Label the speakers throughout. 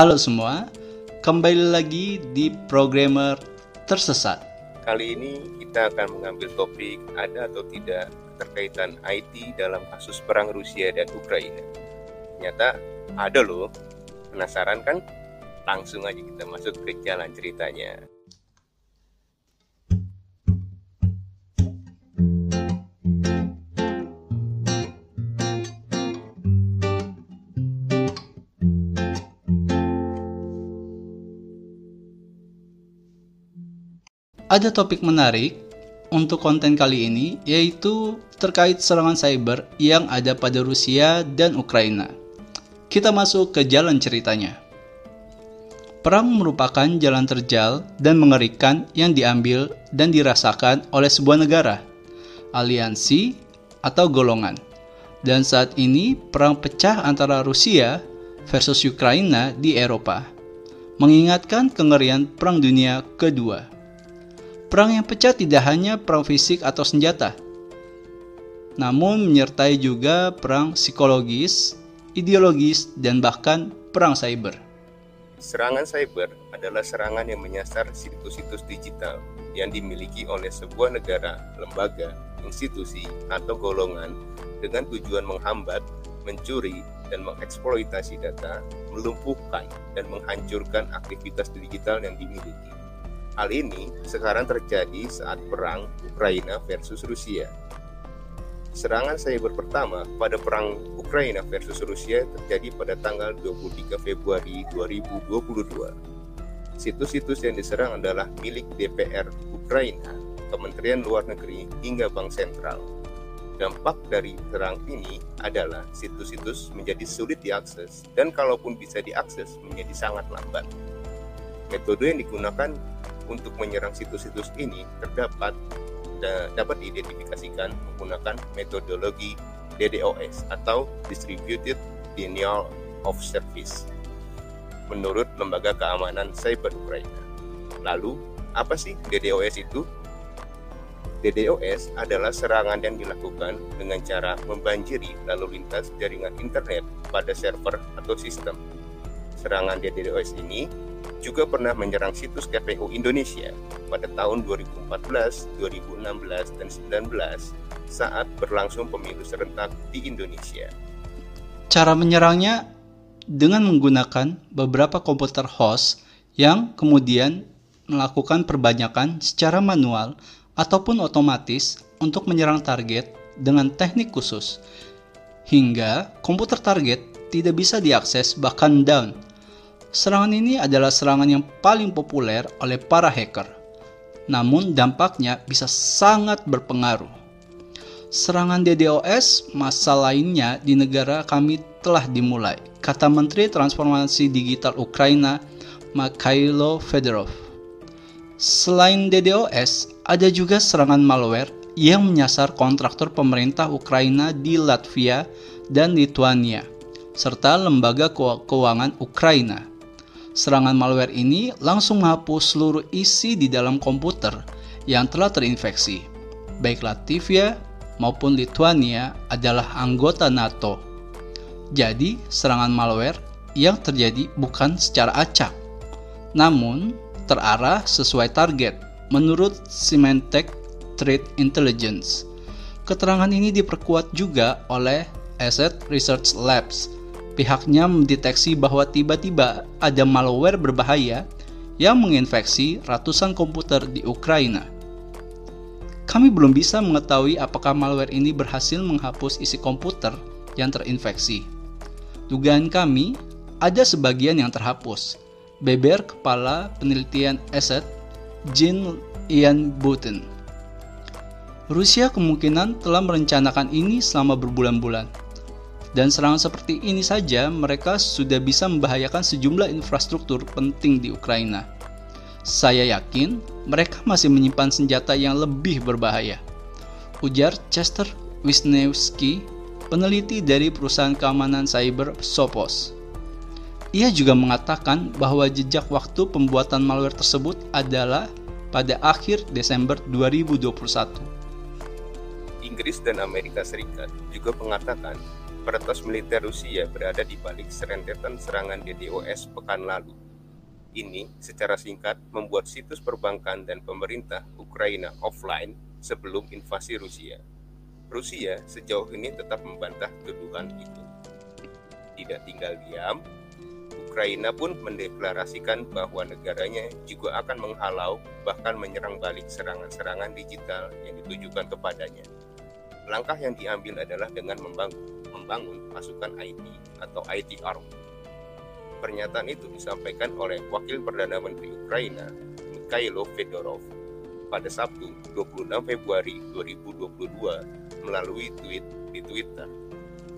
Speaker 1: Halo semua, kembali lagi di Programmer Tersesat.
Speaker 2: Kali ini kita akan mengambil topik ada atau tidak keterkaitan IT dalam kasus perang Rusia dan Ukraina. Ternyata ada loh. Penasaran kan? Langsung aja kita masuk ke jalan ceritanya.
Speaker 1: Ada topik menarik untuk konten kali ini yaitu terkait serangan cyber yang ada pada Rusia dan Ukraina. Kita masuk ke jalan ceritanya. Perang merupakan jalan terjal dan mengerikan yang diambil dan dirasakan oleh sebuah negara, aliansi, atau golongan. Dan saat ini perang pecah antara Rusia versus Ukraina di Eropa, mengingatkan kengerian Perang Dunia Kedua. Perang yang pecah tidak hanya perang fisik atau senjata, namun menyertai juga perang psikologis, ideologis, dan bahkan perang cyber.
Speaker 2: Serangan cyber adalah serangan yang menyasar situs-situs digital yang dimiliki oleh sebuah negara, lembaga, institusi, atau golongan dengan tujuan menghambat, mencuri, dan mengeksploitasi data, melumpuhkan, dan menghancurkan aktivitas digital yang dimiliki. Hal ini sekarang terjadi saat perang Ukraina versus Rusia. Serangan cyber pertama pada perang Ukraina versus Rusia terjadi pada tanggal 23 Februari 2022. Situs-situs yang diserang adalah milik DPR Ukraina, Kementerian Luar Negeri, hingga Bank Sentral. Dampak dari serang ini adalah situs-situs menjadi sulit diakses dan kalaupun bisa diakses menjadi sangat lambat. Metode yang digunakan untuk menyerang situs-situs ini terdapat da, dapat diidentifikasikan menggunakan metodologi DDoS atau Distributed Denial of Service menurut Lembaga Keamanan Cyber Ukraina. Lalu, apa sih DDoS itu? DDoS adalah serangan yang dilakukan dengan cara membanjiri lalu lintas jaringan internet pada server atau sistem. Serangan DDoS ini juga pernah menyerang situs KPU Indonesia pada tahun 2014, 2016, dan 2019 saat berlangsung pemilu serentak di Indonesia.
Speaker 1: Cara menyerangnya dengan menggunakan beberapa komputer host yang kemudian melakukan perbanyakan secara manual ataupun otomatis untuk menyerang target dengan teknik khusus, hingga komputer target tidak bisa diakses bahkan down Serangan ini adalah serangan yang paling populer oleh para hacker. Namun dampaknya bisa sangat berpengaruh. Serangan DDoS masa lainnya di negara kami telah dimulai, kata Menteri Transformasi Digital Ukraina Mikhailo Fedorov. Selain DDoS, ada juga serangan malware yang menyasar kontraktor pemerintah Ukraina di Latvia dan Lithuania, serta lembaga keuangan Ukraina. Serangan malware ini langsung menghapus seluruh isi di dalam komputer yang telah terinfeksi. Baik Latvia maupun Lithuania adalah anggota NATO. Jadi, serangan malware yang terjadi bukan secara acak, namun terarah sesuai target menurut Symantec Threat Intelligence. Keterangan ini diperkuat juga oleh Asset Research Labs pihaknya mendeteksi bahwa tiba-tiba ada malware berbahaya yang menginfeksi ratusan komputer di Ukraina. Kami belum bisa mengetahui apakah malware ini berhasil menghapus isi komputer yang terinfeksi. Dugaan kami, ada sebagian yang terhapus. Beber Kepala Penelitian Aset, Jean Ian Button. Rusia kemungkinan telah merencanakan ini selama berbulan-bulan dan serangan seperti ini saja mereka sudah bisa membahayakan sejumlah infrastruktur penting di Ukraina. Saya yakin mereka masih menyimpan senjata yang lebih berbahaya. Ujar Chester Wisniewski, peneliti dari perusahaan keamanan cyber Sophos. Ia juga mengatakan bahwa jejak waktu pembuatan malware tersebut adalah pada akhir Desember 2021.
Speaker 2: Inggris dan Amerika Serikat juga mengatakan peretas militer Rusia berada di balik serentetan serangan DDoS pekan lalu. Ini secara singkat membuat situs perbankan dan pemerintah Ukraina offline sebelum invasi Rusia. Rusia sejauh ini tetap membantah tuduhan itu. Tidak tinggal diam, Ukraina pun mendeklarasikan bahwa negaranya juga akan menghalau bahkan menyerang balik serangan-serangan digital yang ditujukan kepadanya. Langkah yang diambil adalah dengan membangun, membangun pasukan IT atau IT Arm. Pernyataan itu disampaikan oleh Wakil Perdana Menteri Ukraina, Mikhailo Fedorov, pada Sabtu 26 Februari 2022 melalui tweet di Twitter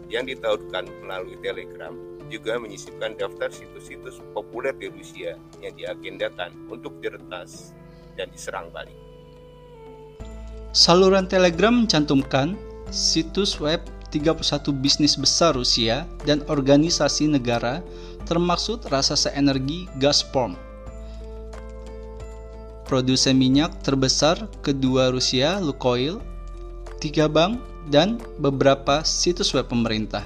Speaker 2: yang ditautkan melalui Telegram juga menyisipkan daftar situs-situs populer di Rusia yang diagendakan untuk diretas dan diserang balik.
Speaker 1: Saluran Telegram mencantumkan situs web 31 bisnis besar Rusia dan organisasi negara termaksud raksasa energi Gazprom produsen minyak terbesar kedua Rusia, Lukoil, tiga bank, dan beberapa situs web pemerintah.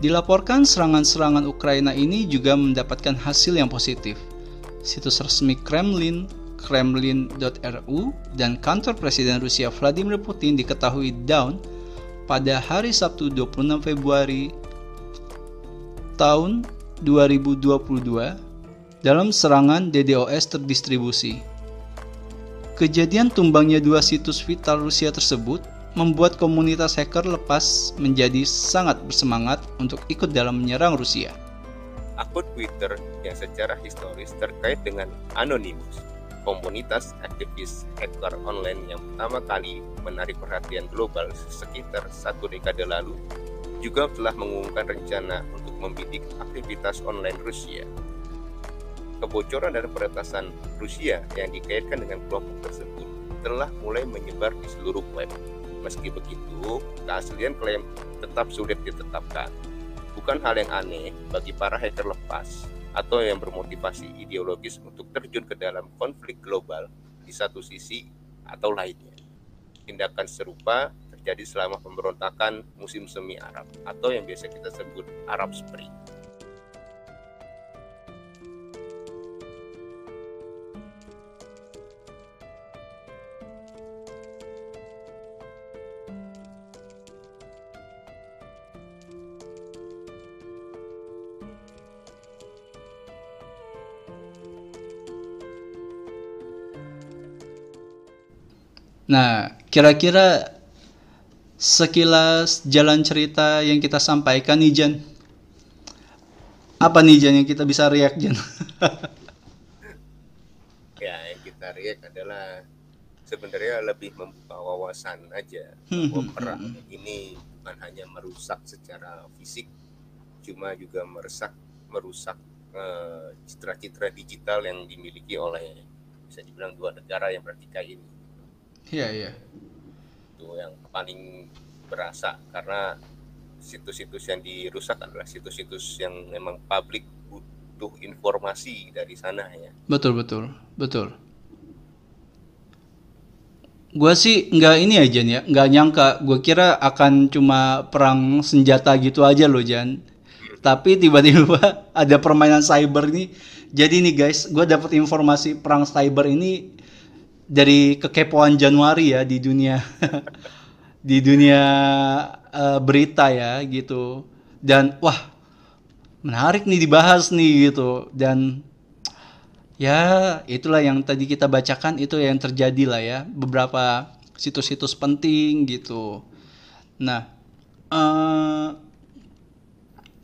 Speaker 1: Dilaporkan serangan-serangan Ukraina ini juga mendapatkan hasil yang positif. Situs resmi Kremlin, kremlin.ru, dan kantor Presiden Rusia Vladimir Putin diketahui down pada hari Sabtu 26 Februari tahun 2022 dalam serangan DDoS terdistribusi. Kejadian tumbangnya dua situs vital Rusia tersebut membuat komunitas hacker lepas menjadi sangat bersemangat untuk ikut dalam menyerang Rusia.
Speaker 2: Akun Twitter yang secara historis terkait dengan Anonymous, komunitas aktivis hacker online yang pertama kali menarik perhatian global sekitar satu dekade lalu, juga telah mengumumkan rencana untuk membidik aktivitas online Rusia kebocoran dan peretasan Rusia yang dikaitkan dengan kelompok tersebut telah mulai menyebar di seluruh web. Meski begitu, keaslian klaim tetap sulit ditetapkan. Bukan hal yang aneh bagi para hacker lepas atau yang bermotivasi ideologis untuk terjun ke dalam konflik global di satu sisi atau lainnya. Tindakan serupa terjadi selama pemberontakan musim semi Arab atau yang biasa kita sebut Arab Spring.
Speaker 1: Nah, kira-kira sekilas jalan cerita yang kita sampaikan nih Jan. Apa nih Jan yang kita bisa react Jan?
Speaker 2: ya, yang kita react adalah sebenarnya lebih membuka wawasan aja hmm, bahwa hmm, perang hmm, ini bukan hanya merusak secara fisik, cuma juga merusak merusak uh, citra-citra digital yang dimiliki oleh bisa dibilang dua negara yang bertikai ini
Speaker 1: Iya, iya.
Speaker 2: Itu yang paling berasa karena situs-situs yang dirusak adalah situs-situs yang memang publik butuh informasi dari sana ya.
Speaker 1: Betul, betul. Betul. Gua sih nggak ini aja nih ya, nggak nyangka. Gue kira akan cuma perang senjata gitu aja loh, Jan. Tapi tiba-tiba ada permainan cyber nih. Jadi nih guys, gue dapat informasi perang cyber ini dari kekepoan Januari ya di dunia di dunia uh, berita ya gitu. Dan wah menarik nih dibahas nih gitu. Dan ya itulah yang tadi kita bacakan itu yang terjadi lah ya beberapa situs-situs penting gitu. Nah uh,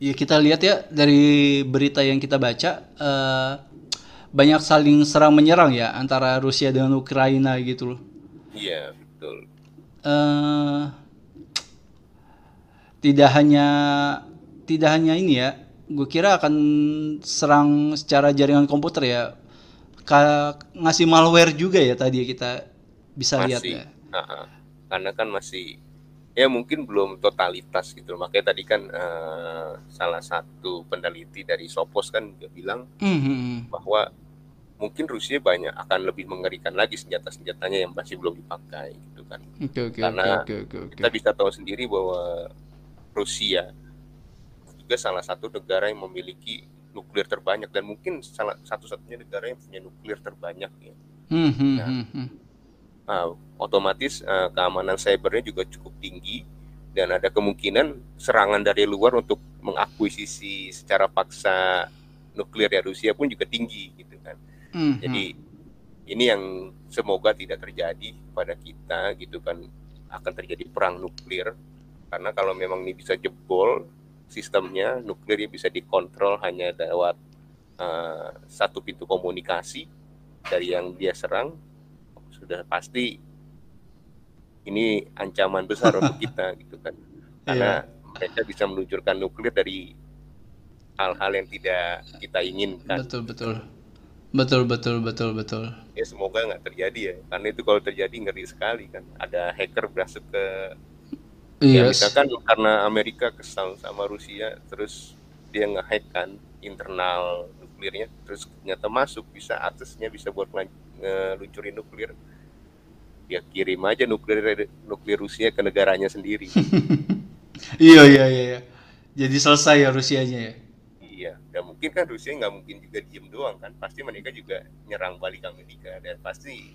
Speaker 1: ya kita lihat ya dari berita yang kita baca uh, banyak saling serang menyerang ya antara Rusia dengan Ukraina gitu loh.
Speaker 2: Iya betul.
Speaker 1: Uh, tidak hanya tidak hanya ini ya, gue kira akan serang secara jaringan komputer ya, Ka ngasih malware juga ya tadi kita bisa masih, lihat ya. Uh -uh.
Speaker 2: Karena kan masih ya mungkin belum totalitas gitu makanya tadi kan uh, salah satu peneliti dari Sopos kan juga bilang mm -hmm. bahwa mungkin Rusia banyak akan lebih mengerikan lagi senjata-senjatanya yang masih belum dipakai gitu kan. Okay, okay, Karena okay, okay, okay, okay. kita bisa tahu sendiri bahwa Rusia juga salah satu negara yang memiliki nuklir terbanyak dan mungkin salah satu-satunya negara yang punya nuklir terbanyak ya.
Speaker 1: Hmm, hmm,
Speaker 2: Nah,
Speaker 1: hmm, hmm.
Speaker 2: Nah, otomatis eh, keamanan cybernya juga cukup tinggi dan ada kemungkinan serangan dari luar untuk mengakuisisi secara paksa nuklir ya Rusia pun juga tinggi gitu kan.
Speaker 1: Hmm,
Speaker 2: Jadi ini yang semoga tidak terjadi pada kita gitu kan akan terjadi perang nuklir karena kalau memang ini bisa jebol sistemnya nuklirnya bisa dikontrol hanya lewat eh, satu pintu komunikasi dari yang dia serang sudah pasti ini ancaman besar untuk kita gitu kan. Karena mereka bisa meluncurkan nuklir dari hal-hal yang tidak kita inginkan.
Speaker 1: Betul betul. Betul betul betul betul.
Speaker 2: Ya semoga nggak terjadi ya. Karena itu kalau terjadi ngeri sekali kan. Ada hacker masuk ke ya
Speaker 1: Yes.
Speaker 2: misalkan karena Amerika kesal sama Rusia terus dia ngehack kan internal nuklirnya terus ternyata masuk bisa aksesnya bisa buat ngeluncurin nuklir ya kirim aja nuklir nuklir Rusia ke negaranya sendiri
Speaker 1: Iya iya iya. iya. Jadi selesai ya Rusianya ya.
Speaker 2: iya dan mungkin kan Rusia nggak mungkin juga diem doang kan pasti mereka juga nyerang balik Amerika dan pasti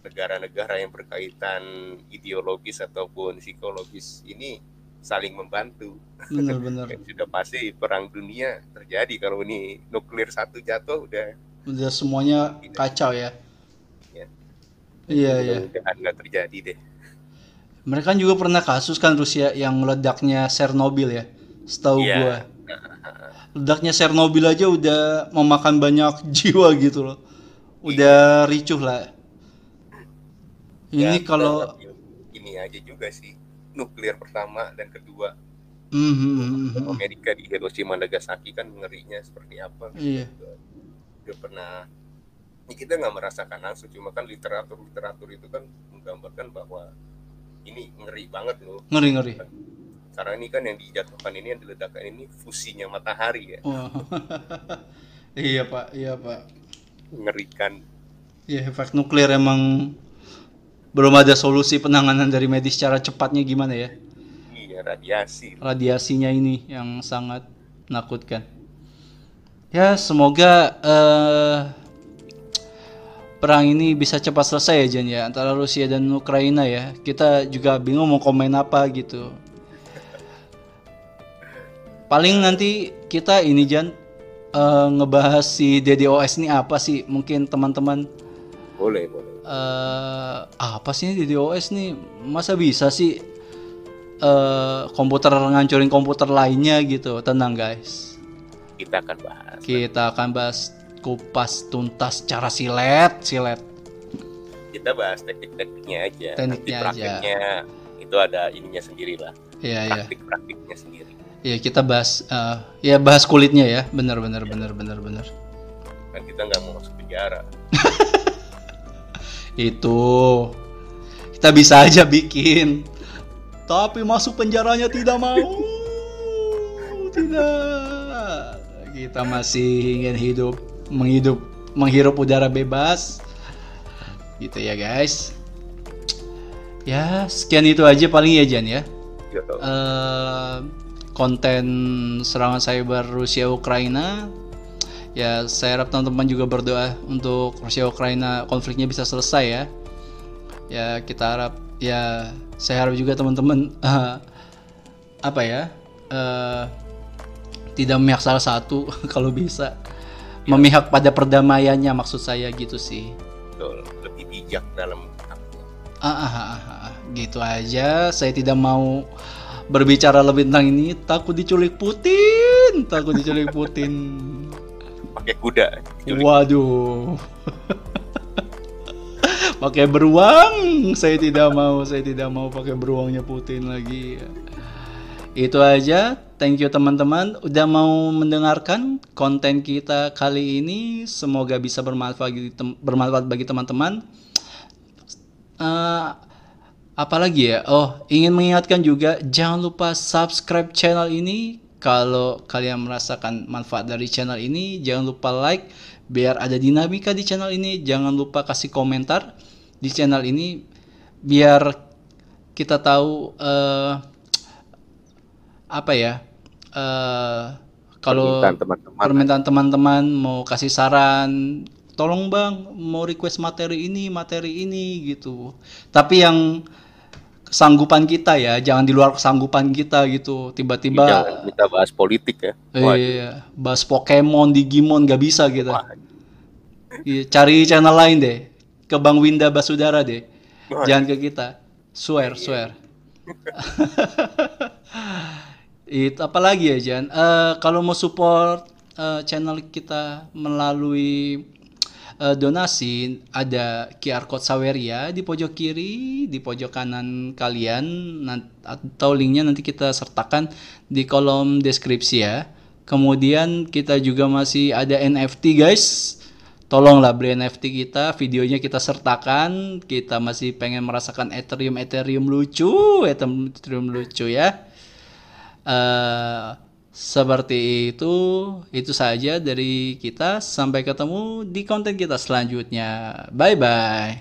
Speaker 2: negara-negara yang berkaitan ideologis ataupun psikologis ini saling membantu
Speaker 1: Bener-bener.
Speaker 2: Dan sudah pasti perang dunia terjadi kalau ini nuklir satu jatuh udah
Speaker 1: Udah semuanya kacau. Ya. Iya iya.
Speaker 2: mudah-mudahan nggak terjadi deh
Speaker 1: Mereka juga pernah kasus kan Rusia yang meledaknya Chernobyl ya. Setahu
Speaker 2: Iya.
Speaker 1: gua. Ledaknya Chernobyl aja udah memakan banyak jiwa gitu loh. Udah ricuh lah. Ini
Speaker 2: Ya,
Speaker 1: kalau
Speaker 2: ini aja juga sih nuklir pertama dan kedua
Speaker 1: Hmm, hmm.
Speaker 2: Amerika di Hiroshima Nagasaki kan ngerinya seperti apa
Speaker 1: Iya.
Speaker 2: udah, udah pernah ini kita nggak merasakan langsung cuma kan literatur literatur itu kan menggambarkan bahwa ini ngeri banget loh
Speaker 1: ngeri ngeri.
Speaker 2: karena ini kan yang dijatuhkan ini yang diledakkan ini fusinya matahari ya
Speaker 1: Wah. iya pak, iya pak.
Speaker 2: mengerikan
Speaker 1: Ya efek nuklir emang belum ada solusi penanganan dari medis secara cepatnya gimana ya?
Speaker 2: iya radiasi
Speaker 1: Radiasinya ini yang sangat menakutkan. Ya semoga eh, perang ini bisa cepat selesai ya Jan ya antara Rusia dan Ukraina ya. Kita juga bingung mau komen apa gitu. Paling nanti kita ini Jan eh, ngebahas si DDoS ini apa sih? Mungkin teman-teman
Speaker 2: boleh boleh
Speaker 1: eh apa sih ini DDoS nih? Masa bisa sih eh komputer ngancurin komputer lainnya gitu? Tenang guys.
Speaker 2: kita akan bahas
Speaker 1: Kita akan bahas kupas tuntas cara silet, silet.
Speaker 2: kita bahas teknik-tekniknya aja
Speaker 1: Tekniknya
Speaker 2: nanti
Speaker 1: aja.
Speaker 2: itu ada ininya sendiri lah
Speaker 1: Iya iya.
Speaker 2: praktik-praktiknya sendiri
Speaker 1: Iya kita bahas eh, ya bahas kulitnya ya. Benar benar benar benar benar.
Speaker 2: kan kita nggak mau masuk penjara
Speaker 1: Itu kita bisa aja bikin. Tapi masuk penjaranya tidak mau. Tidak. Kita masih ingin hidup menghidup menghirup udara bebas. Gitu ya, guys. Ya, sekian itu aja paling ya Jan ya. Eh, konten serangan cyber Rusia Ukraina ya saya harap teman-teman juga berdoa untuk Rusia Ukraina konfliknya bisa selesai ya ya kita harap ya saya harap juga teman-teman eh, apa ya eh, tidak memihak salah satu kalau bisa memihak pada perdamaiannya maksud saya gitu sih
Speaker 2: betul lebih bijak dalam
Speaker 1: Ah, ah, ah, ah, ah. gitu aja. Saya tidak mau berbicara lebih tentang ini. Takut diculik Putin, takut diculik Putin.
Speaker 2: pakai kuda Culik.
Speaker 1: Waduh. pakai beruang. Saya tidak mau, saya tidak mau pakai beruangnya Putin lagi. Itu aja. Thank you teman-teman udah mau mendengarkan konten kita kali ini. Semoga bisa bermanfaat bagi teman-teman. Eh, apalagi ya? Oh, ingin mengingatkan juga jangan lupa subscribe channel ini. Kalau kalian merasakan manfaat dari channel ini, jangan lupa like biar ada dinamika di channel ini. Jangan lupa kasih komentar di channel ini biar kita tahu eh, apa ya? Eh kalau
Speaker 2: Permintaan teman-teman.
Speaker 1: mau kasih saran, tolong bang mau request materi ini, materi ini gitu. Tapi yang kesanggupan kita ya, jangan di luar kesanggupan kita gitu. Tiba-tiba
Speaker 2: Jangan kita bahas politik ya.
Speaker 1: Iya, bahas Pokemon, Digimon gak bisa kita.
Speaker 2: Wah,
Speaker 1: Iya, cari channel lain deh. Ke Bang Winda Basudara deh.
Speaker 2: Wah.
Speaker 1: Jangan ke kita. Swear, swear. Itu apalagi ya Jan? Eh, kalau mau support eh, channel kita melalui eh, donasi, ada QR code Saweria di pojok kiri, di pojok kanan kalian, atau linknya nanti kita sertakan di kolom deskripsi ya. Kemudian kita juga masih ada NFT guys. Tolonglah beli NFT kita, videonya kita sertakan. Kita masih pengen merasakan Ethereum Ethereum lucu, Ethereum lucu ya. Eh seperti itu, itu saja dari kita. Sampai ketemu di konten kita selanjutnya. Bye bye.